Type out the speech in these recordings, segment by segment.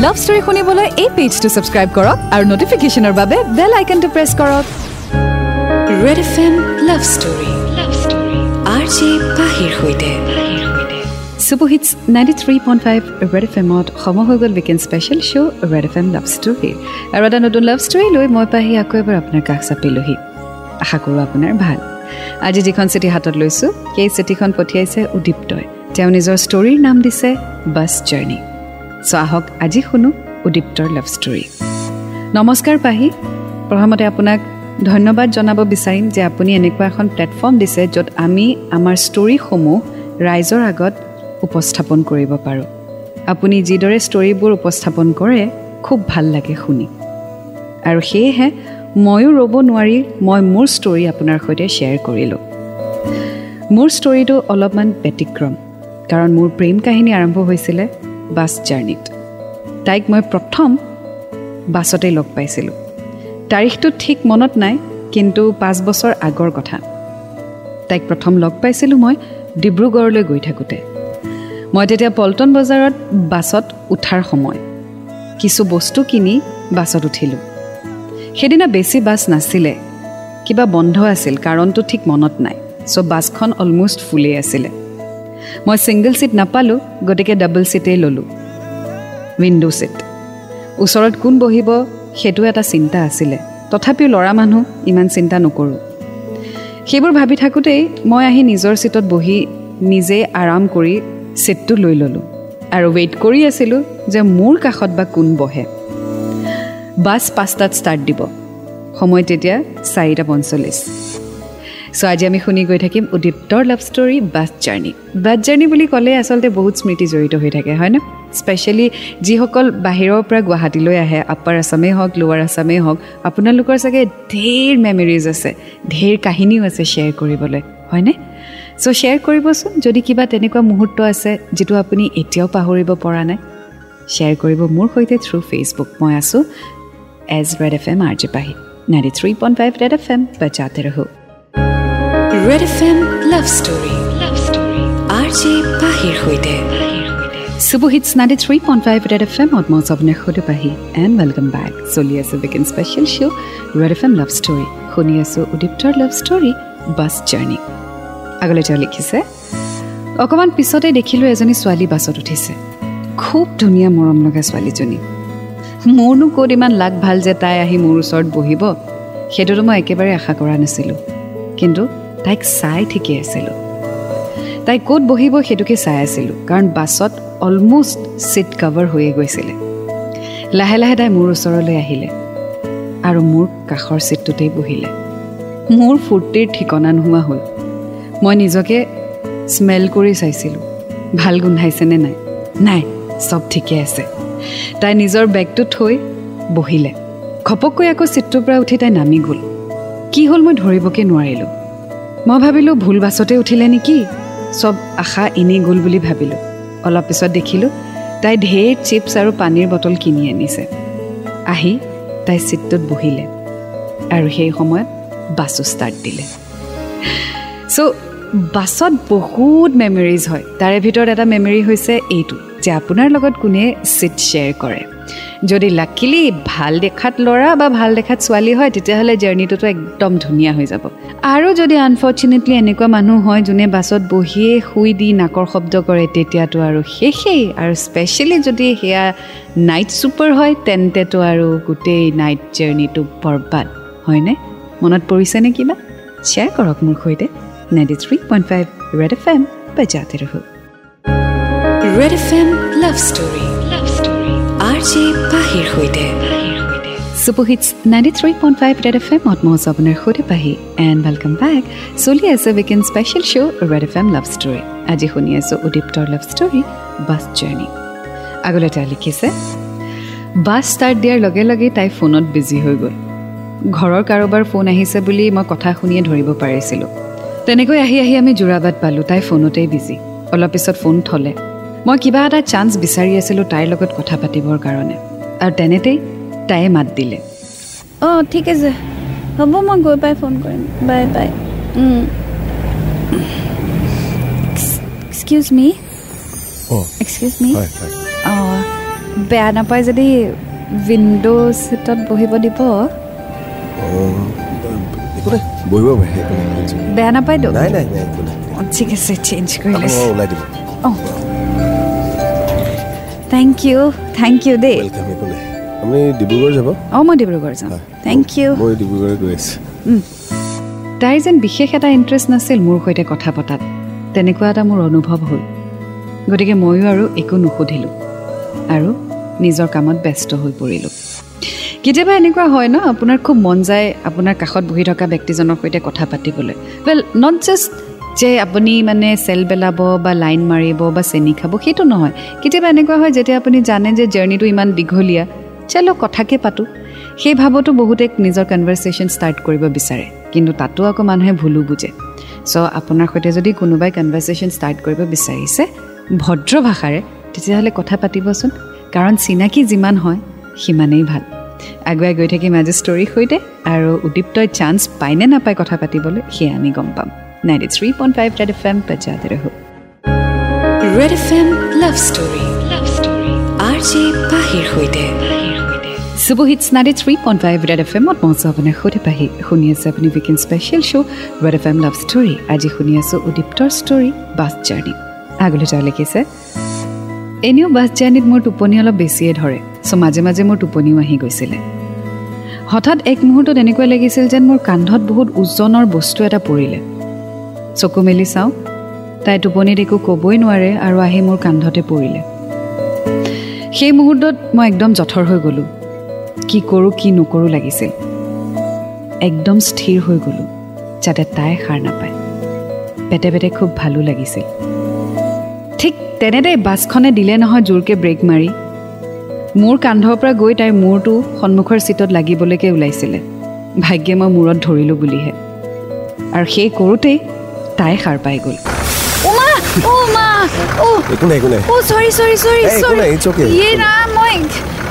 Love story শুনিবলৈ এই পেজটো subscribe কৰক আৰু নটিফিকেশ্যনৰ বাবে বেল আইকনটো প্ৰেছ কৰক। Red F M love story R J পাহিৰ সৈতে। Super hits ninety three point five red F এমত সময় হৈ গ'ল weekend special show' red F M love story আৰু এটা নতুন লাভ ষ্টৰী লৈ মই পাহি আকৌ এবাৰ আপোনাৰ কাষ চাপিলোহি। আশা কৰোঁ আপোনাৰ ভাল। আজি যিখন চিঠি হাতত লৈছোঁ সেই চিঠিখন পঠিয়াইছে উদীপ্তই। তেওঁ নিজৰ ষ্টৰীৰ নাম দিছে বাছ জাৰ্ণি চ' আহক আজি শুনো উদীপ্তৰ লাভ ষ্টৰী নমস্কাৰ পাহি প্ৰথমতে আপোনাক ধন্যবাদ জনাব বিচাৰিম যে আপুনি এনেকুৱা এখন প্লেটফৰ্ম দিছে য'ত আমি আমাৰ ষ্টৰীসমূহ ৰাইজৰ আগত উপস্থাপন কৰিব পাৰোঁ। আপুনি যিদৰে ষ্টৰীবোৰ উপস্থাপন কৰে খুব ভাল লাগে শুনি। আৰু সেয়েহে ময়ো ৰ'ব নোৱাৰি মই মোৰ ষ্টৰী আপোনাৰ সৈতে শ্বেয়াৰ কৰিলোঁ। মোৰ ষ্টৰীটো অলপমান ব্যতিক্ৰম কাৰণ মোৰ প্ৰেম কাহিনী আৰম্ভ হৈছিলে বাছ জাৰ্ণিত। তাইক মই প্ৰথম বাছতে লগ পাইছিলোঁ। তাৰিখটো ঠিক মনত নাই কিন্তু পাঁচ বছৰ আগৰ কথা। তাইক প্ৰথম লগ পাইছিলোঁ মই ডিব্ৰুগড়লৈ গৈ থাকোঁতে। মই তেতিয়া পল্টন বজাৰত বাছত উঠাৰ সময়। কিছু বস্তু কিনি বাছত উঠিলোঁ। সেইদিনা বেছি বাছ নাছিলে। কিবা বন্ধ আছিল কাৰণটো ঠিক মনত নাই। চ' বাছখন অলমষ্ট ফুলেই আছিলে। মই ছিংগল ছিট নাপালোঁ গতিকে ডাবল ছিটেই ল'লোঁ। উইণ্ড' ছিট ওচৰত কোন বহিব সেইটো এটা চিন্তা আছিলে। তথাপিও ল'ৰা মানুহ ইমান চিন্তা নকৰোঁ। সেইবোৰ ভাবি থাকোঁতেই মই আহি নিজৰ ছিটত বহি নিজেই আৰাম কৰি ছিটটো লৈ ল'লোঁ আৰু ৱেইট কৰি আছিলোঁ যে মোৰ কাষত বা কোন বহে। বাছ পাঁচটাত ষ্টাৰ্ট দিব। সময় তেতিয়া চাৰিটা পঞ্চল্লিছ। চ' আজি আমি শুনি গৈ থাকিম উদীপ্তৰ love story bus journey. Bus journey বুলি ক'লে আচলতে বহুত স্মৃতি জড়িত হৈ থাকে হয়নে? স্পেচিয়েলি যিসকল বাহিৰৰ পৰা গুৱাহাটীলৈ আহে আপাৰ আছামেই হওক লোৱাৰ আছামেই হওক আপোনালোকৰ চাগে ঢেৰ মেমৰিজ আছে ঢেৰ কাহিনীও আছে শ্বেয়াৰ কৰিবলৈ হয়নে? চ' শ্বেয়াৰ কৰিবচোন যদি কিবা তেনেকুৱা মুহূৰ্ত আছে যিটো আপুনি এতিয়াও পাহৰিব পৰা নাই শ্বেয়াৰ কৰিব মোৰ সৈতে থ্ৰু ফেচবুক মই আছোঁ as red F M R J Pahi ninety three point five red F M বজাতে ৰহো red F M love story love story R J পাহিৰ সৈতে ninety three point five red F এমত মই সুধো Pahi and welcome back চলি আছোঁ special show' red F M love story শুনি আছোঁ উদীপ্তৰ লাভ ষ্টৰী বাছ জাৰ্ণি আগলৈ তেওঁ লিখিছে অকণমান পিছতে দেখিলোঁ এজনী ছোৱালী বাছত উঠিছে। খুব ধুনীয়া মৰম লগা ছোৱালীজনী। মোৰনো ক'ত ইমান লাগ ভাল যে তাই আহি মোৰ ওচৰত বহিব? সেইটোতো মই একেবাৰে আশা কৰা নাছিলোঁ। কিন্তু তাইক চাই ঠিকেই আছিলোঁ। তাই ক'ত বহিব সেইটোকে চাই আছিলোঁ কাৰণ বাছত অলমষ্ট ছিট কভাৰ হৈয়ে গৈছিলে। লাহে লাহে তাই মোৰ ওচৰলৈ আহিলে আৰু মোৰ কাষৰ ছিটটোতেই বহিলে। মোৰ ফূৰ্তিৰ ঠিকনা নোহোৱা হ'ল। মই নিজকে স্মেল কৰি চাইছিলোঁ ভাল গোন্ধাইছেনে নাই? নাই চব ঠিকে আছে। তাই নিজৰ বেগটো থৈ বহিলে। ঘপককৈ আকৌ ছিটটোৰ পৰা উঠি তাই নামি গ'ল। কি হ'ল মই ধৰিবকৈ নোৱাৰিলোঁ। মই ভাবিলোঁ ভুল বাছতে উঠিলে নেকি? চব আশা এনেই গ'ল বুলি ভাবিলোঁ। অলপ পিছত দেখিলোঁ তাই ঢেৰ চিপছ আৰু পানীৰ বটল কিনি আনিছে। আহি তাই ছিটটোত বহিলে আৰু সেই সময়ত বাছো ষ্টাৰ্ট দিলে। চ' বাছত বহুত মেমৰিজ হয়। তাৰে ভিতৰত এটা মেমৰি হৈছে এইটো যে আপোনাৰ লগত কোনে ছিট শ্বেয়াৰ কৰে। যদি লাকিলি ভাল দেখাত ল'ৰা বা ভাল দেখাত ছোৱালী হয় তেতিয়াহ'লে জাৰ্ণিটোতো একদম ধুনীয়া হৈ যাব। আৰু যদি আনফৰ্চুনেটলি এনেকুৱা মানুহ হয় যোনে বাছত বহিয়ে শুই দি নাকৰ শব্দ কৰে তেতিয়াতো আৰু শেষেই। আৰু স্পেচিয়েলি যদি সেয়া নাইট ছুপাৰ হয় তেন্তেতো আৰু গোটেই নাইট জাৰ্ণিটো বৰবাদ। হয়নে? মনত পৰিছেনে কিবা? শ্বেয়াৰ কৰক মোৰ সৈতে। Ninety three point five red F M বজাতে red F M love story আজি শুনি আছোঁ উদীপ্তৰ লাভ ষ্টৰী বাছ জাৰ্ণি আগলৈ তেওঁ লিখিছে বাছ ষ্টাৰ্ট দিয়াৰ লগে লগেই তাই ফোনত বিজি হৈ গ'ল। ঘৰৰ কাৰোবাৰ ফোন আহিছে বুলি মই কথা শুনিয়ে ধৰিব পাৰিছিলোঁ। তেনেকৈ আহি আহি আমি যোৰাবাদ পালোঁ তাই ফোনতেই বিজি অলপ পিছত ফোন থলে। মই কিবা এটা চান্স বিচাৰি আছিলোঁ তাইৰ লগত কথা পাতিবৰ কাৰণে। আৰু তেনেতেই তাইয়ে মাত দিলে। অঁ ঠিক আছে। হ'ব মই গৈ পাই ফোন কৰিম। Bye bye. এক্সকিউজ মি অঁ। এক্সকিউজ মি অঁ বেয়া নাপায় যদি উইণ্ড' ছিটত বহিব দিব। বেয়া নাই অঁ, ঠিক আছে চেঞ্জ কৰি অঁ। থেংক ইউ থেংক ইউ দেই ৱেলকাম একো নাই আপুনি ডিব্ৰুগড় যাব। অঁ মই ডিব্ৰুগড় যাম। থেংক ইউ মই ডিব্ৰুগড় গৈ আছোঁ। তাইৰ যেন বিশেষ এটা ইণ্টাৰেষ্ট নাছিল মোৰ সৈতে কথা পতাত। তেনেকুৱা এটা মোৰ অনুভৱ হ'ল। গতিকে ময়ো আৰু একো নুসুধিলোঁ। আৰু নিজৰ কামত ব্যস্ত হৈ পৰিলোঁ। কেতিয়াবা এনেকুৱা হয় ন? আপোনাৰ খুব মন যায় আপোনাৰ কাষত বহি থকা ব্যক্তিজনৰ সৈতে কথা পাতিবলৈ। ৱেল নট জাষ্ট যে আপুনি মানে চেল বেলাব বা লাইন মাৰিব বা চেনি খাব সেইটো নহয়। কেতিয়াবা এনেকুৱা হয় যেতিয়া আপুনি জানে যে জাৰ্ণিটো ইমান দীঘলীয়া চলো কথাকে পাতোঁ। সেই ভাৱতো বহুতে নিজৰ কনভাৰ্চেশ্যন ষ্টাৰ্ট কৰিব বিচাৰে কিন্তু তাতো আকৌ মানুহে ভুলো বুজে। ছ' আপোনাৰ সৈতে যদি কোনোবাই কনভাৰ্চেশ্যন ষ্টাৰ্ট কৰিব বিচাৰিছে ভদ্ৰ ভাষাৰে তেতিয়াহ'লে কথা পাতিবচোন। কাৰণ চিনাকি যিমান হয় সিমানেই ভাল। আগুৱাই গৈ থাকিম আজি ষ্টৰীৰ সৈতে আৰু উদীপ্তই চান্স পায়নে নাপায় কথা পাতিবলৈ সেয়া আমি গম পাম। Ninety three point five red F M panchayat ৰহো red F M love story love story R J পাহিৰ সৈতে super hits ninety three point five red F এমত মঞ্চ আপোনাৰ সৈতে পাহি শুনি আছে আপুনি weekend special show' red F M love story আজি শুনি আছোঁ উদীপ্তৰ ষ্টৰী বাছ জাৰ্ণি আগলৈ তেওঁ লিখিছে এনেও বাছ জাৰ্ণিত মোৰ টোপনি অলপ বেছিয়ে ধৰে চ' মাজে মাজে মোৰ টোপনিও আহি গৈছিলে হঠাৎ এক মুহূৰ্তত এনেকুৱা লাগিছিল যেন মোৰ কান্ধত বহুত ওজনৰ বস্তু এটা পৰিলে চকু মেলি চাওঁ। তাই টোপনিত একো ক'বই নোৱাৰে আৰু আহি মোৰ কান্ধতে পৰিলে। সেই মুহূৰ্তত মই একদম জঠৰ হৈ গ'লোঁ। কি কৰোঁ কি নকৰোঁ লাগিছিল একদম স্থিৰ হৈ গ'লোঁ যাতে তাই সাৰ নাপায়। পেটে পেটে খুব ভালো লাগিছিল ঠিক তেনেতে বাছখনে দিলে নহয় জোৰকৈ ব্ৰেক মাৰি। মোৰ কান্ধৰ পৰা গৈ তাইৰ মূৰটো সন্মুখৰ ছিটত লাগিবলৈকে ওলাইছিলে। ভাগ্যে মই মূৰত ধৰিলোঁ বুলিহে। আৰু সেই কৰোঁতেই তাই সাৰ পাই গ'ল। একো নাই একো নাই।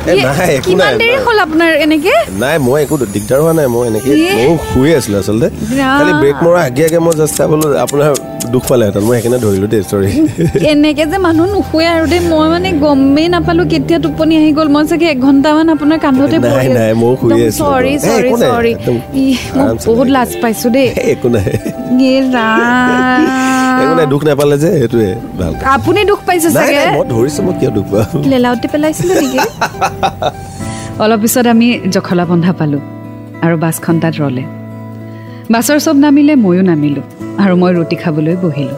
নাই, মই কিমান দেৰি। হ'ল আপোনাৰ এনেকে নাই মই একো দিগদাৰ হোৱা নাই মই এনেকৈ। ময়ো শুয়ে আছিলোঁ আচলতে। খালি ব্ৰেক মৰা আগে আগে মই জাষ্ট চাবলৈ আপোনাৰ দুখ পালেহেঁতেন মই সেইকাৰণে ধৰিলোঁ দেই চৰি এনেকে যে মানুহ নুশুৱে আৰু দেই মই মানে গমেই নাপালো কেতিয়া টোপনি আহি গ'ল মই চাগে এঘণ্টামান আপোনাৰ কান্ধতে নাই, নাই, ময়ো শুইয়ে আছিলোঁ। চৰি চৰি চৰি মই বহুত। লাজ পাইছো দেই একো নাই ইয়ে একো নাই ৰাম দুখ নাপালে যে সেইটোৱে ভাল আপুনি দুখ পাইছে নাই চাগে? নাই মই ধৰিছোঁ মই কিয় দুখ পাম? লেলাউটি পেলাইছিলো নেকি? অলপ পিছত আমি জখলা বন্ধা পালোঁ আৰু বাছখন তাত ৰ'লে। বাছৰ চব নামিলে ময়ো নামিলোঁ আৰু মই ৰুটি খাবলৈ বহিলোঁ।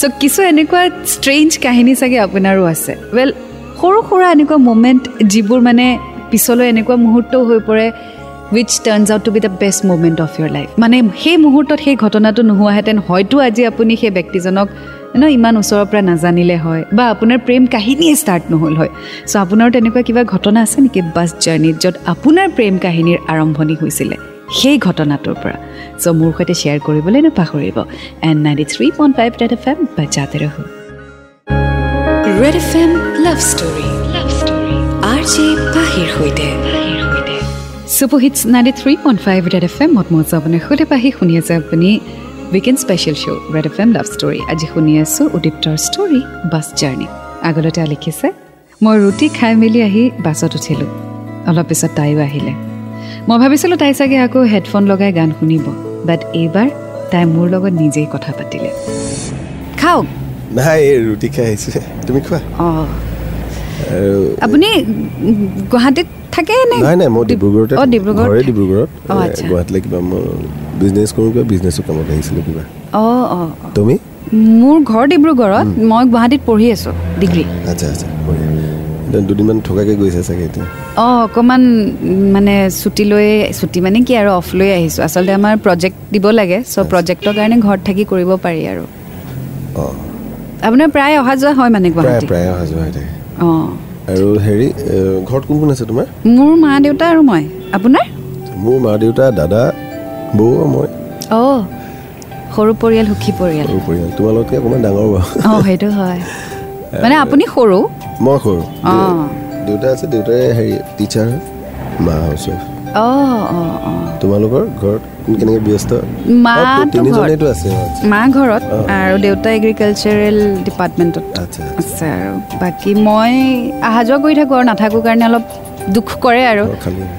চ' কিছু এনেকুৱা ষ্ট্ৰেঞ্জ কাহিনী চাগে আপোনাৰো আছে। ৱেল সৰু সুৰা এনেকুৱা মুমেণ্ট যিবোৰ মানে পিছলৈ এনেকুৱা মুহূৰ্তও হৈ পৰে which turns out to be the best moment of your life মানে সেই মুহূৰ্তত সেই ঘটনাটো নোহোৱাহেঁতেন। হয়তো আজি আপুনি সেই ব্যক্তিজনক ন ইমান ওচৰৰ পৰা নাজানিলে হয় বা আপোনাৰ প্ৰেম কাহিনীয়ে ষ্টাৰ্ট নহ'ল হয়। চ' আপোনাৰ তেনেকুৱা কিবা ঘটনা আছে নেকি বাছ জাৰ্ণিত য'ত আপোনাৰ প্ৰেম কাহিনীৰ আৰম্ভণি হৈছিলে? সেই ঘটনাটোৰ পৰা। চ' মোৰ সৈতে শ্বেয়াৰ কৰিবলৈ নাপাহৰিব and ninety three point five red F M বাজাতে ৰহো। Red F M love story love story R J পাহিৰ সৈতে। Super hits ninety three point five red F M মত মজা আপোনাৰ সৈতে পাহি শুনি আছে আপুনি weekend special show' red F M love story আজি শুনি আছোঁ উদীপ্তৰ ষ্টৰী বাছ জাৰ্ণি আগলৈ তেওঁ লিখিছে মই ৰুটি খাই মেলি আহি বাছত উঠিলোঁ অলপ পিছত তাইও আহিলে মই ভাবিছিলোঁ তাই চাগে আকৌ হেডফোন লগাই গান শুনিব বাট এইবাৰ তাই মোৰ লগত নিজেই কথা পাতিলে খাওক নাই ৰুটি খাই আহিছোঁ তুমি খোৱা অঁ আপুনি গুৱাহাটীত থাকে নে? নাই নাই মই ডিব্ৰুগড়তে অঁ ডিব্ৰুগড় ঘৰে ডিব্ৰুগড়ত। অঁ, এ, আচ্ছা। গুৱাহাটীলৈ কিবা মই বিজনেছ কৰোঁ কিবা বিজনেছৰ কামত আহিছিলোঁ কিবা। অঁ অঁ। তুমি? মোৰ ঘৰ ডিব্ৰুগড়ত মই গুৱাহাটীত পঢ়ি আছোঁ ডিগ্ৰী। আচ্ছা আচ্ছা দুদিনমান থকাকৈ গৈছে চাগে এতিয়া? অঁ অকণমান মানে ছুটী লৈ ছুটী মানে কি আৰু অফ লৈ আহিছোঁ। আচলতে আমাৰ প্ৰজেক্ট দিব লাগে চ' প্ৰজেক্টৰ কাৰণে ঘৰত থাকি কৰিব পাৰি আৰু। অঁ। আপোনাৰ প্ৰায় অহা যোৱা হয় মানে গুৱাহাটী প্ৰায় অহা যোৱা হৈ থাকে। অঁ। আৰু হেৰি ঘৰত কোন কোন আছে তোমাৰ? মোৰ মা দেউতা আৰু মই। আপোনাৰ? মোৰ মা দেউতা দাদা বৌ আৰু মই। অঁ সৰু পৰিয়াল সুখী পৰিয়াল। সৰু পৰিয়াল। তোমালোকতকৈ অকণমান ডাঙৰ বাৰু। অঁ সেইটো হয়। মানে আপুনি সৰু? মই সৰু। অঁ। দেউতা আছে দেউতাই হেৰি টিচাৰ মা হাউচ ৱাইফ অঁ অঁ অঁ তোমালোকৰ ঘৰত কেনেকে ব্যস্ত? ঘৰত। তিনিজনেইতো আছে। মা ঘৰত আৰু দেউতা এগ্ৰিকালচাৰেল ডিপাৰ্টমেণ্টত আছে আৰু। বাকী মই অহা যোৱা কৰি থাকোঁ আৰু নাথাকোঁ কাৰণে অলপ দুখ কৰে আৰু।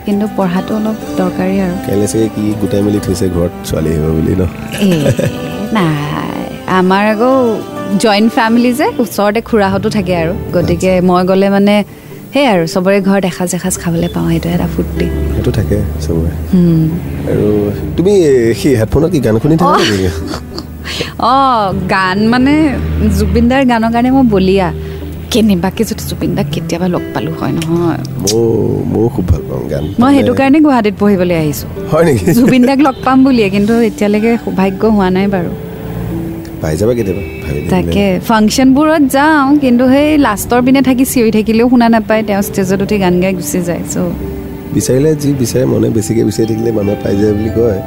কিন্তু পঢ়াটো অলপ দৰকাৰী আৰু। কাইলৈ চাগে কি গোটাই মেলি থৈছে ঘৰত ছোৱালী আহিব বুলি ন? নাই। আমাৰ আকৌ জইণ্ট ফেমিলি যে ওচৰতে খুৰাহঁতো থাকে আৰু। গতিকে মই গ'লে মানে সেই আৰু চবৰে ঘৰত এসাঁজ এসাঁজ খাবলৈ পাওঁ সেইটো এটা ফূৰ্তি। সেইটো থাকে চবৰে। আৰু তুমি সেই হেডফোনত কি গান শুনি থাকা অঁ। গান মানে জুবিন দাৰ গানৰ কাৰণে মই বলিয়া। কেনেবাকৈ যদি জুবিন দাক কেতিয়াবা লগ পালোঁ হয় নহয়? ময়ো ময়ো খুব ভাল পাওঁ গান। মই সেইটো কাৰণে গুৱাহাটীত পঢ়িবলৈ আহিছোঁ। হয় নেকি? জুবিন দাক লগ পাম বুলিয়ে কিন্তু এতিয়ালৈকে সৌভাগ্য হোৱা নাই বাৰু। পাই যাবা কেতিয়াবা। তাকে ফাংচনবোৰত যাওঁ কিন্তু সেই লাষ্টৰ পিনে থাকি চিঞৰি থাকিলেও শুনা নাপায় তেওঁ ষ্টেজত উঠি গান গাই গুচি যায় চ' বিচাৰিলে যি বিচাৰে মনে বেছিকৈ বিচাৰি থাকিলে মানুহে পাই যায় বুলি কয়।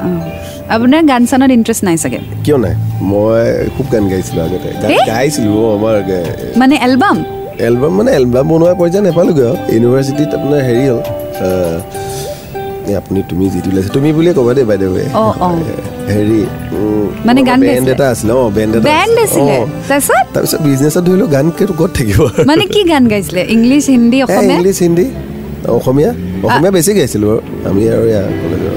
আপোনাৰ গান চানত ইণ্টাৰেষ্ট নাই চাগে? কিয় নাই? মই খুব গান গাইছিলোঁ আগতে? গাইছিলোঁ আমাৰ মানে এলবাম? এলবাম মানে এলবাম বনোৱা পৰ্যায় নাপালোগৈ আৰু ইউনিভাৰ্চিটিত আপোনাৰ হেৰি হ'ল আপুনি তুমি যিটো ওলাইছে তুমি বুলিয়ে ক'বা দেই বাইদেউ। হেৰি মানে গান বেণ্ড? এটা আছিলে অঁ বেণ্ড এটা বেণ্ড আছিলে। তাৰপিছত? তাৰপিছত বিজনেছত ধৰিলোঁ গান কেইটো ক'ত থাকিব। মানে কি গান গাইছিলে? ইংলিছ হিন্দী অসমীয়া? ইংলিছ হিন্দী অসমীয়া। অসমীয়া বেছি গাইছিলোঁ আমি আৰু এয়া কলেজৰ।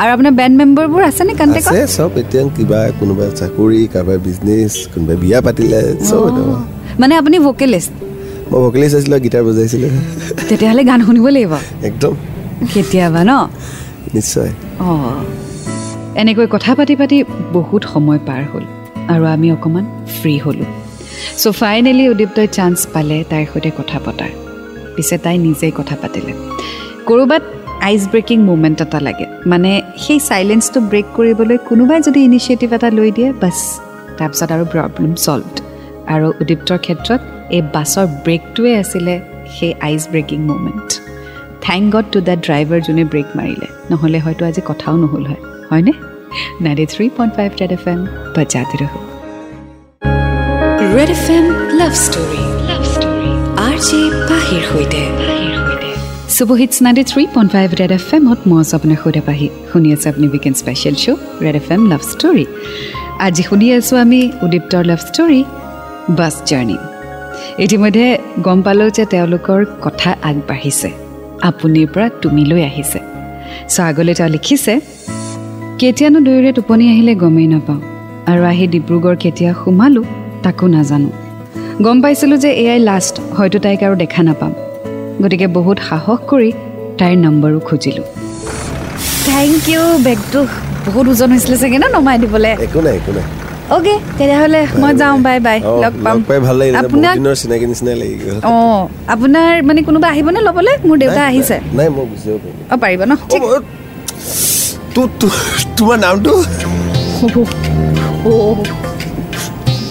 আৰু আপোনাৰ বেণ্ড মেম্বাৰবোৰ আছেনে কণ্টেক্টত আছে চব এতিয়া কিবা কোনোবা চাকৰি কাৰোবাৰ বিজনেছ কোনোবাই বিয়া পাতিলে চব। মানে আপুনি ভকেলিষ্ট মই ভকেলিষ্ট আছিলোঁ গীটাৰ বজাইছিলোঁ। তেতিয়াহ'লে গান শুনিব লাগিব। একদম। কেতিয়াবা ন নিশ্চয়। অঁ। এনেকৈ কথা পাতি পাতি বহুত সময় পাৰ হ'ল আৰু আমি অকণমান ফ্ৰী হ'লোঁ। চ' ফাইনেলি উদীপ্তই চান্স পালে তাইৰ সৈতে কথা পতাৰ পিছে তাই নিজেই কথা পাতিলে। ক'ৰবাত আইচ ব্ৰেকিং মুমেণ্ট এটা লাগে। মানে সেই চাইলেঞ্চটো ব্ৰেক কৰিবলৈ কোনোবাই যদি ইনিচিয়েটিভ এটা লৈ দিয়ে বাছ তাৰপিছত আৰু প্ৰব্লেম ছল্ভড আৰু উদীপ্তৰ ক্ষেত্ৰত এই বাছৰ ব্ৰেকটোৱে আছিলে সেই ice breaking moment thank god to the driver যোনে ব্ৰেক মাৰিলে। নহ'লে হয়তো আজি কথাও নহ'ল হয়। হয়নে? Ninety three point five red F M বজাতে ৰহো। Red F M love story love story R J পাহিৰ সৈতে। Super hits ninety three point five red F এমত মই আছোঁ আপোনাৰ সৈতে পাহি। শুনি আছোঁ আপুনি weekend special show' red F M love story আজি শুনি আছোঁ আমি উদীপ্তৰ লাভ ষ্টৰী বাছ জাৰ্ণি ইতিমধ্যে গম পালোঁ যে তেওঁলোকৰ কথা আগবাঢ়িছে। আপুনিৰ পৰা তুমিলৈ আহিছে। চ' আগলৈ তেওঁ লিখিছে কেতিয়ানো দুয়োৰে টোপনি আহিলে গমেই নাপাওঁ আৰু আহি ডিব্ৰুগড় কেতিয়া সোমালোঁ তাকো নাজানো। গম পাইছিলোঁ যে এয়াই লাষ্ট হয়তো তাইক আৰু দেখা নাপাম। গতিকে বহুত সাহস কৰি তাইৰ নম্বৰো খুজিলোঁ। থেংক ইউ বেগটো বহুত ওজন হৈছিলে চাগে ন নমাই দিবলৈ? একো নাই একো নাই। অ'কে তেতিয়াহ'লে মই যাওঁ বাই বাই লগ পাম ভাল লাগিলে আপোনাক দিনৰ চিনাকি নিচিনাই লাগি গ'ল অঁ আপোনাৰ মানে কোনোবা আহিবনে ল'বলৈ মোৰ দেউতা আহিছে নাই মই যাব পাৰিম অঁ পাৰিব ন ঠিক তোমাৰ নামটো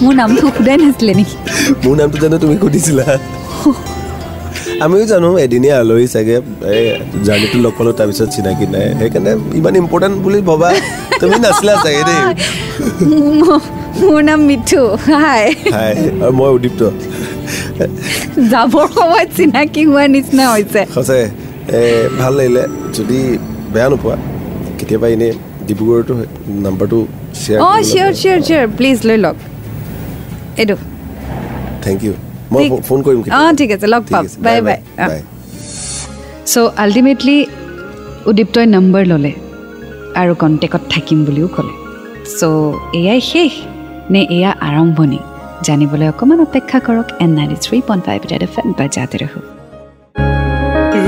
মোৰ নামটো সোধাই নাছিলে নেকি মোৰ নামটো জানো তুমি সুধিছিলা আমিও জানো এদিনীয়া আলহী চাগে এই জাৰ্ণিটো লগ পালোঁ তাৰপিছত চিনাকি নাই সেইকাৰণে ইমান ইম্পৰ্টেণ্ট বুলি ভবা তুমি নাছিলা চাগে দেই মোৰ- নাম মিঠু হাই হাই আৰু মই উদীপ্ত যাবৰ সময়ত চিনাকি হোৱাৰ নিচিনা হৈছে সঁচাই ভাল লাগিলে যদি বেয়া নোপোৱা কেতিয়াবা এনেই ডিব্ৰুগড়তো নাম্বাৰটো শ্বেয়াৰ অঁ চিয়'ৰ চিয়'ৰ চিয়'ৰ প্লিজ লৈ লওক এইটো থেংক ইউ মই ফোন কৰিম অঁ ঠিক আছে লগ পাম বাই বাই চ' আল্টিমেটলি উদীপ্তই নম্বৰ ল'লে আৰু কণ্টেক্টত থাকিম বুলিও ক'লে। চ' এয়াই শেষ নে এয়া আৰম্ভণি? জানিবলৈ অকণমান অপেক্ষা কৰক and ninety three point five red F M বাজাতে ৰহো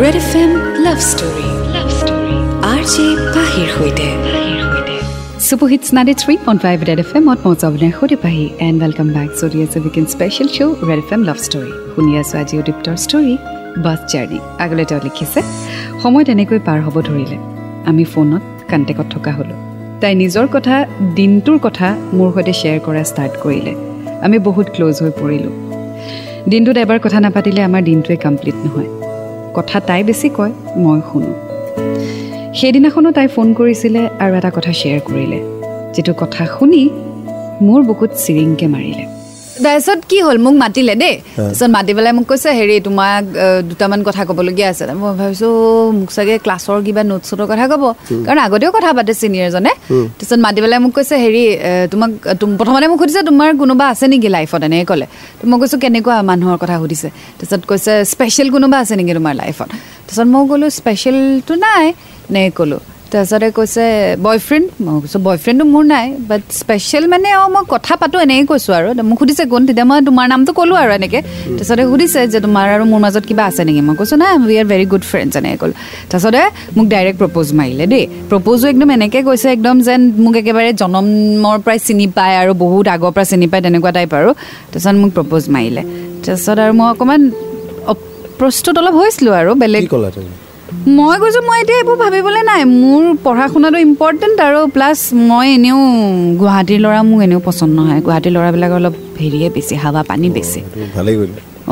red F M love story love story R J পাহিৰ সৈতে। Super hits ninety three point five red F এমত মই জবনে সুধি পাহি এণ্ড ৱেলকাম বেক চলি আছে weekend special show' red F M love story শুনি আছোঁ আজি উদীপ্তৰ ষ্টৰী বাছ জাৰ্ণি আগলৈ তেওঁ লিখিছে সময় তেনেকৈ পাৰ হ'ব ধৰিলে। আমি ফোনত কণ্টেক্টত থকা হ'লোঁ। তাই নিজৰ কথা দিনটোৰ কথা মোৰ সৈতে শ্বেয়াৰ কৰা ষ্টাৰ্ট কৰিলে। আমি বহুত ক্ল'জ হৈ পৰিলোঁ। দিনটোত এবাৰ কথা নাপাতিলে আমাৰ দিনটোৱে কমপ্লিট নহয়। কথা তাই বেছি কয় মই শুনো। সেইদিনাখনো তাই ফোন কৰিছিলে আৰু এটা কথা শ্বেয়াৰ কৰিলে। যিটো কথা শুনি মোৰ বুকুত চিৰিংকে মাৰিলে। তাৰপিছত কি হ'ল? মোক মাতিলে দেই। তাৰপিছত মাতি পেলাই মোক কৈছে হেৰি তোমাক দুটামান কথা ক'বলগীয়া আছে। মই ভাবিছোঁ মোক চাগে ক্লাছৰ কিবা নোট চোটৰ কথা ক'ব। কাৰণ আগতেও কথা পাতে ছিনিয়ৰজনে তাৰপিছত মাতি পেলাই মোক কৈছে হেৰি তোমাক তুম- প্ৰথমতে মোক সুধিছে তোমাৰ কোনোবা আছে নেকি লাইফত এনেকৈ ক'লে। মই কৈছোঁ কেনেকুৱা মানুহৰ কথা সুধিছে? তাৰপিছত কৈছে স্পেচিয়েল কোনোবা আছে নেকি তোমাৰ লাইফত তাৰপিছত মই ক'লোঁ স্পেচিয়েলটো নাই এনেকৈ ক'লোঁ। তাৰপিছতে কৈছে বয়ফ্ৰেণ্ড মই কৈছোঁ বয়ফ্ৰেণ্ডটো মোৰ নাই বাট স্পেচিয়েল মানে অঁ মই কথা পাতোঁ এনেকৈ কৈছোঁ আৰু। মোক সুধিছে কোন? তেতিয়া মই তোমাৰ নামটো ক'লোঁ আৰু এনেকৈ। তাৰপিছতে সুধিছে যে তোমাৰ আৰু মোৰ মাজত কিবা আছে নেকি? মই কৈছোঁ নাই we are very good friends এনেকৈ ক'লোঁ। তাৰপিছতে মোক ডাইৰেক্ট প্ৰপ'জ মাৰিলে দেই। প্ৰপ'জো একদম এনেকৈ কৈছে একদম যেন মোক একেবাৰে জনমৰ পৰাই চিনি পায় আৰু বহুত আগৰ পৰা চিনি পায় তেনেকুৱা টাইপ আৰু। তাৰপিছত মোক প্ৰপ'জ মাৰিলে। তাৰপিছত আৰু মই অকণমান প্ৰস্তুত অলপ হৈছিলোঁ আৰু বেলেগ মই কৈছোঁ মই এতিয়া এইবোৰ ভাবিবলৈ নাই। মোৰ পঢ়া শুনাটো ইম্পৰ্টেণ্ট আৰু প্লাছ মই এনেও গুৱাহাটীৰ ল'ৰা মোক এনেও পচন্দ নহয়। গুৱাহাটীৰ ল'ৰাবিলাকৰ অলপ হেৰিয়ে বেছি হাৱা পানী বেছি।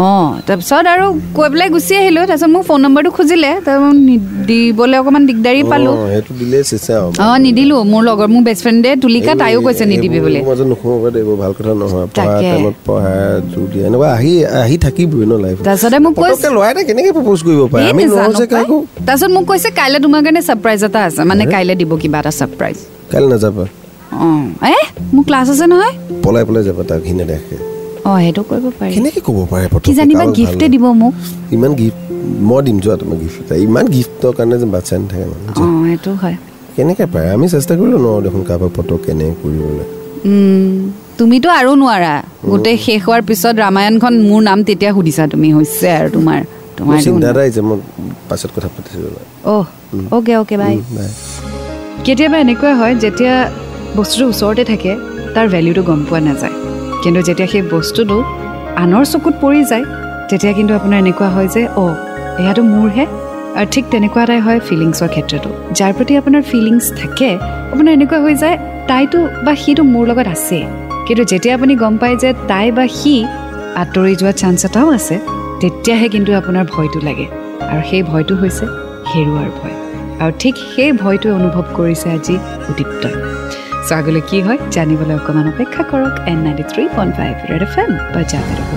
অঁ তাৰপিছত আৰু কৈ পেলাই গুচি আহিলোঁ তাৰপিছত মোক ফোন নম্বৰটো খুজিলে দিবলৈ অকণমান দিগদাৰী পালোঁ। অঁ, নিদিলোঁ মোৰ লগৰ মোৰ বেষ্ট ফ্ৰেণ্ডে তুলিকা তাইও কৈছে নিদিবি বুলি। মোক কৈছে তাৰপিছত মোক কৈছে কাইলৈ তোমাৰ কাৰণে ছাৰপ্ৰাইজ এটা আছে মানে কাইলৈ দিব কিবা এটা ছাৰপ্ৰাইজ কাইলৈ নাযাবা। অঁ এ মোৰ ক্লাছ আছে নহয়। পলাই পলাই যাবা তাক সি নেদেখে। অঁ সেইটো কৰিব পাৰি। কেনেকে ক'ব পাৰে কি জানিবা গিফ্টে? দিব মোক। ইমান গিফ্ট মই দিম যোৱা তোমাক গিফ্ট এটা। ইমান গিফ্টৰ কাৰণে যে বাচ্ছা নাথাকে মানুহ যে। অঁ সেইটো হয়। কেনেকে পাৰে? আমি চেষ্টা কৰিলেও নোৱাৰোঁ দেখোন কাৰোবাক পটক কেনেকে কৰিবলৈ। তুমিতো আৰু নোৱাৰা। গোটেই শেষ হোৱাৰ পিছত ৰামায়ণখন মোৰ নাম তেতিয়া সুধিছা তুমি হৈছে আৰু তোমাৰ তোমাৰ মোৰ চিন্তা আহিছে মই পাছত কথা পাতিছোঁ। অহ অ'কে অ'কে বাই বাই কেতিয়াবা এনেকুৱা হয় যেতিয়া বস্তুটো ওচৰতে থাকে তাৰ ভেলিউটো গম পোৱা নাযায়। কিন্তু যেতিয়া সেই বস্তুটো আনৰ চকুত পৰি যায় তেতিয়া কিন্তু আপোনাৰ এনেকুৱা হয় যে অ' এয়াতো মোৰহে। আৰু ঠিক তেনেকুৱা এটাই হয় ফিলিংছৰ ক্ষেত্ৰতো। যাৰ প্ৰতি আপোনাৰ ফিলিংছ থাকে আপোনাৰ এনেকুৱা হৈ যায় তাইতো বা সিটো মোৰ লগত আছে। কিন্তু যেতিয়া আপুনি গম পায় যে তাই বা সি আঁতৰি যোৱা চান্স এটাও আছে তেতিয়াহে কিন্তু আপোনাৰ ভয়টো লাগে। আৰু সেই ভয়টো হৈছে হেৰুৱাৰ ভয়। আৰু ঠিক সেই ভয়টোৱে অনুভৱ কৰিছে আজি উদীপ্তই। আগলৈ কি হয় জানিবলৈ অকণমান অপেক্ষা কৰক and ninety three point five red F M বা জানে ৰ'ব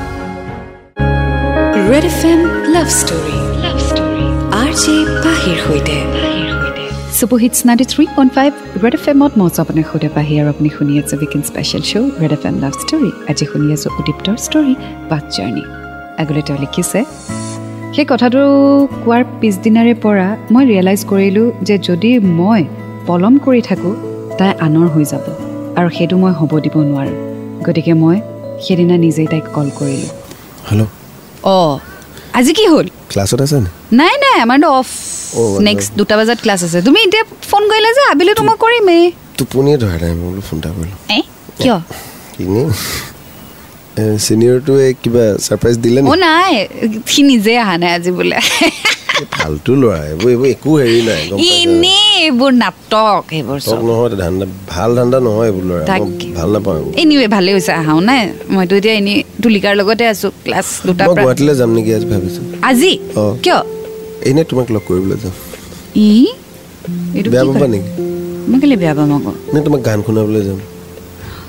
red F M love story love story R J পাহিৰ সৈতে। Super hits ninety three point five red F এমত মই আছোঁ আপোনাৰ সৈতে পাহি আৰু আপুনি শুনি আছে weekend special show' red F M love story আজি শুনি আছোঁ উদীপ্তৰ ষ্টৰী বাট জাৰ্ণি আগলৈ তেওঁ লিখিছে সেই কথাটো কোৱাৰ পিছদিনাৰে পৰা মই ৰিয়েলাইজ কৰিলোঁ যে যদি মই পলম কৰি থাকোঁ তাই আনৰ হৈ যাব আৰু সেইটো মই হ'ব দিব নোৱাৰোঁ। গতিকে মই সেইদিনা নিজেই তাইক কল কৰিলোঁ। হেল্ল' অঁ আজি কি হ'ল? ক্লাছত আছে নাই নাই আমাৰতো অফ নেক্সট দুটা বজাত ক্লাছ আছে। তুমি এতিয়া ফোন কৰিলে যে আবেলিতো মই কৰিমেই। টোপনিয়ে ধৰা নাই মই বোলো ফোন এটা কৰিলোঁ। এ কিয়? এনেই চিনিয়ৰটোৱে কিবা ছাৰপ্ৰাইজ দিলে নাই সি নিজে অহা নাই আজি বোলে। ফাল্টু ল'ৰা এইবোৰ এইবোৰ একো হেৰি নাই? এনেই এইবোৰ নাটক চব। নহয় ধান্দা ভাল ধান্দা নহয় এইবোৰ ল'ৰা। ভাল নাপাওঁ এইবোৰ। এনিৱে ভালেই হৈছে আহাও নাই মইতো এতিয়া এনেই তুলিকাৰ লগতে আছো ক্লাছ দুটাৰ মই গুৱাহাটীলৈ যাম নেকি আজি ভাবিছোঁ। আজি। কিয়? এনেই তোমাক লগ কৰিবলৈ যাম। ই? এইটো বেয়া পাবা? নেকি? মই কেলে বেয়া পাম আকৌ? নে তোমাক গান শুনাবলৈ যাম?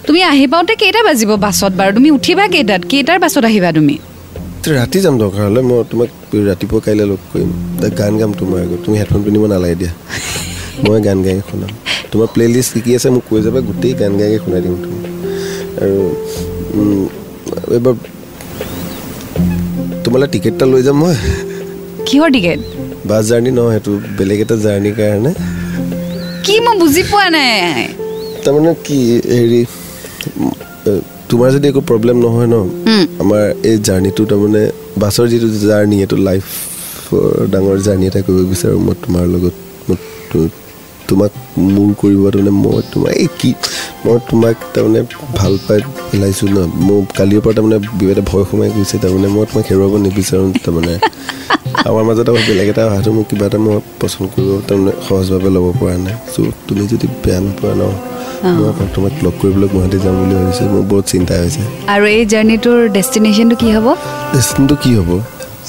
তুমি আহি পাওঁতে কেইটা বাজিব বাছত বাৰু? তুমি উঠিবা কেইটাত? কেইটাৰ বাছত আহিবা তুমি? ৰাতি যাম দৰকাৰ হ'লে মই তোমাক ৰাতিপুৱা কাইলৈ লগ কৰিম। গান গাম তোমাৰ আগত। তুমি হেডফোন পিন্ধিব নালাগে দিয়া। মই গান গাই শুনাম। তোমাৰ প্লে লিষ্ট কি কি আছে মোক কৈ যাবা গোটেই গান গাই শুনাই দিম তুমি আৰু এইবাৰ তোমালৈ টিকেট এটা লৈ যাম মই। কিহৰ টিকেট বাছ জাৰ্ণি নহয় সেইটো বেলেগ এটা জাৰ্ণিৰ কাৰণে। কি মই বুজি পোৱা নাই। তাৰমানে কি হেৰি তোমাৰ যদি একো প্ৰব্লেম নহয় ন। আমাৰ এই জাৰ্ণিটো তাৰমানে বাছৰ যিটো জাৰ্ণি এইটো লাইফৰ ডাঙৰ জাৰ্ণি এটা কৰিব বিচাৰোঁ মই তোমাৰ লগত। তোমাক মোৰ কৰিব তাৰমানে মই তোমাৰ এই কি মই তোমাক তাৰমানে ভাল পাই পেলাইছোঁ ন। মোৰ কালিৰ পৰা তাৰমানে বিৰাট এটা ভয় সোমাই গৈছে তাৰমানে মই তোমাক হেৰুৱাব নিবিচাৰোঁ তাৰমানে। আমাৰ মাজত আকৌ বেলেগ এটা অহাটো মোক কিবা এটা মই পচন্দ কৰিব তাৰমানে সহজভাৱে ল'ব পৰা নাই। চ' তুমি যদি বেয়া নোপোৱা ন তোমাক লগ কৰিবলৈ গুৱাহাটী যাম বুলি ভাবিছোঁ মোৰ বহুত চিন্তা হৈছে। আৰু এই জাৰ্ণিটোৰ ডেষ্টিনেশ্যনটো কি হ'ব? ডেষ্টিনটো কি হ'ব?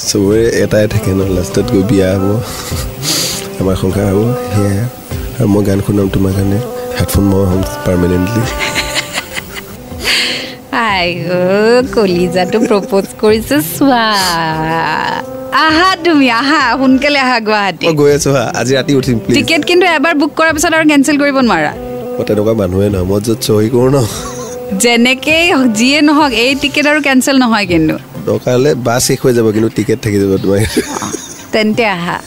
চবৰে এটাই থাকে ন লাষ্টত গৈ বিয়া হ'ব আমাৰ সংসাৰ হ'ব সেয়াই। আৰু মই গান শুনাম তোমাৰ কাৰণে হেডফোন মই হ'ম পাৰ্মানেণ্টলি আই কলিজাটো প্ৰপ'জ কৰিছে চোৱা। আহা তুমি আহা সোনকালে আহা গুৱাহাটী। গৈ আছো আজি ৰাতি উঠিম টিকেট কিন্তু এবাৰ বুক কৰাৰ পিছত আৰু কেঞ্চেল কৰিব নোৱাৰা। মই তেনেকুৱা মানুহে নহয় মই য'ত চহী কৰোঁ ন। যেনেকেই যিয়ে নহওক এই টিকেট আৰু কেঞ্চেল নহয় কিন্তু। দৰকাৰ হ'লে বাছ শেষ হৈ যাব কিন্তু টিকেট থাকি যাব তোমাৰ। তেন্তে আহা।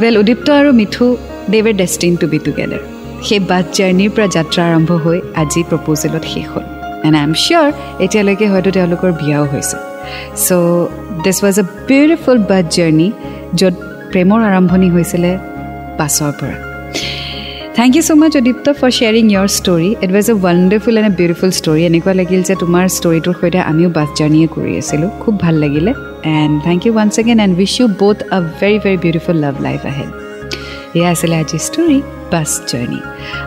ৱেল উদীপ্ত আৰু Mithu they were destined to be together সেই বাছ জাৰ্ণিৰ পৰা যাত্ৰা আৰম্ভ হৈ আজি প্ৰপ'জেলত শেষ হ'ল। এণ্ড আই এম চিয়'ৰ এতিয়ালৈকে হয়তো তেওঁলোকৰ বিয়াও হৈছে। So' this was a beautiful bus journey য'ত প্ৰেমৰ আৰম্ভণি হৈছিলে বাছৰ পৰা। Thank you so' much Adipta for sharing your story it was a wonderful and a beautiful story এনেকুৱা লাগিল যে তোমাৰ ষ্টৰিটোৰ সৈতে আমিও বাছ জাৰ্ণিয়ে কৰি আছিলোঁ। খুব ভাল লাগিলে। And thank you once again and wish you both a very very beautiful love life ahead এয়া আছিলে আজিৰ ষ্টৰি বাছ জাৰ্ণি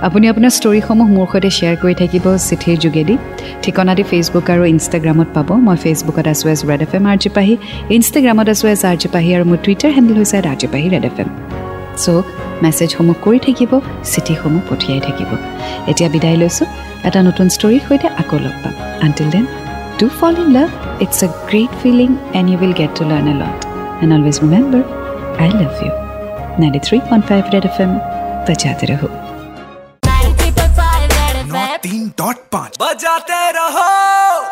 আপুনি আপোনাৰ ষ্টৰিসমূহ মোৰ সৈতে শ্বেয়াৰ কৰি থাকিব চিঠিৰ যোগেদি। ঠিকনাটি ফেচবুক আৰু ইনষ্টাগ্ৰামত পাব। মই ফেচবুকত আছোঁ as red F M R G Pahi ইনষ্টাগ্ৰামত আছোঁ এজ আৰ জি পাহি আৰু মোৰ টুইটাৰ হেণ্ডেল হৈছে R G Pahi red F M চ' মেছেজসমূহ কৰি থাকিব চিঠিসমূহ পঠিয়াই থাকিব এতিয়া বিদায় লৈছোঁ এটা নতুন ষ্টৰীৰ সৈতে আকৌ লগ পাম until then do fall in love it's a great feeling and you will get to learn a lot and always remember I love you ninety three point five Red F M बजाते रहो नौ तीन dot पाँच बजाते रहो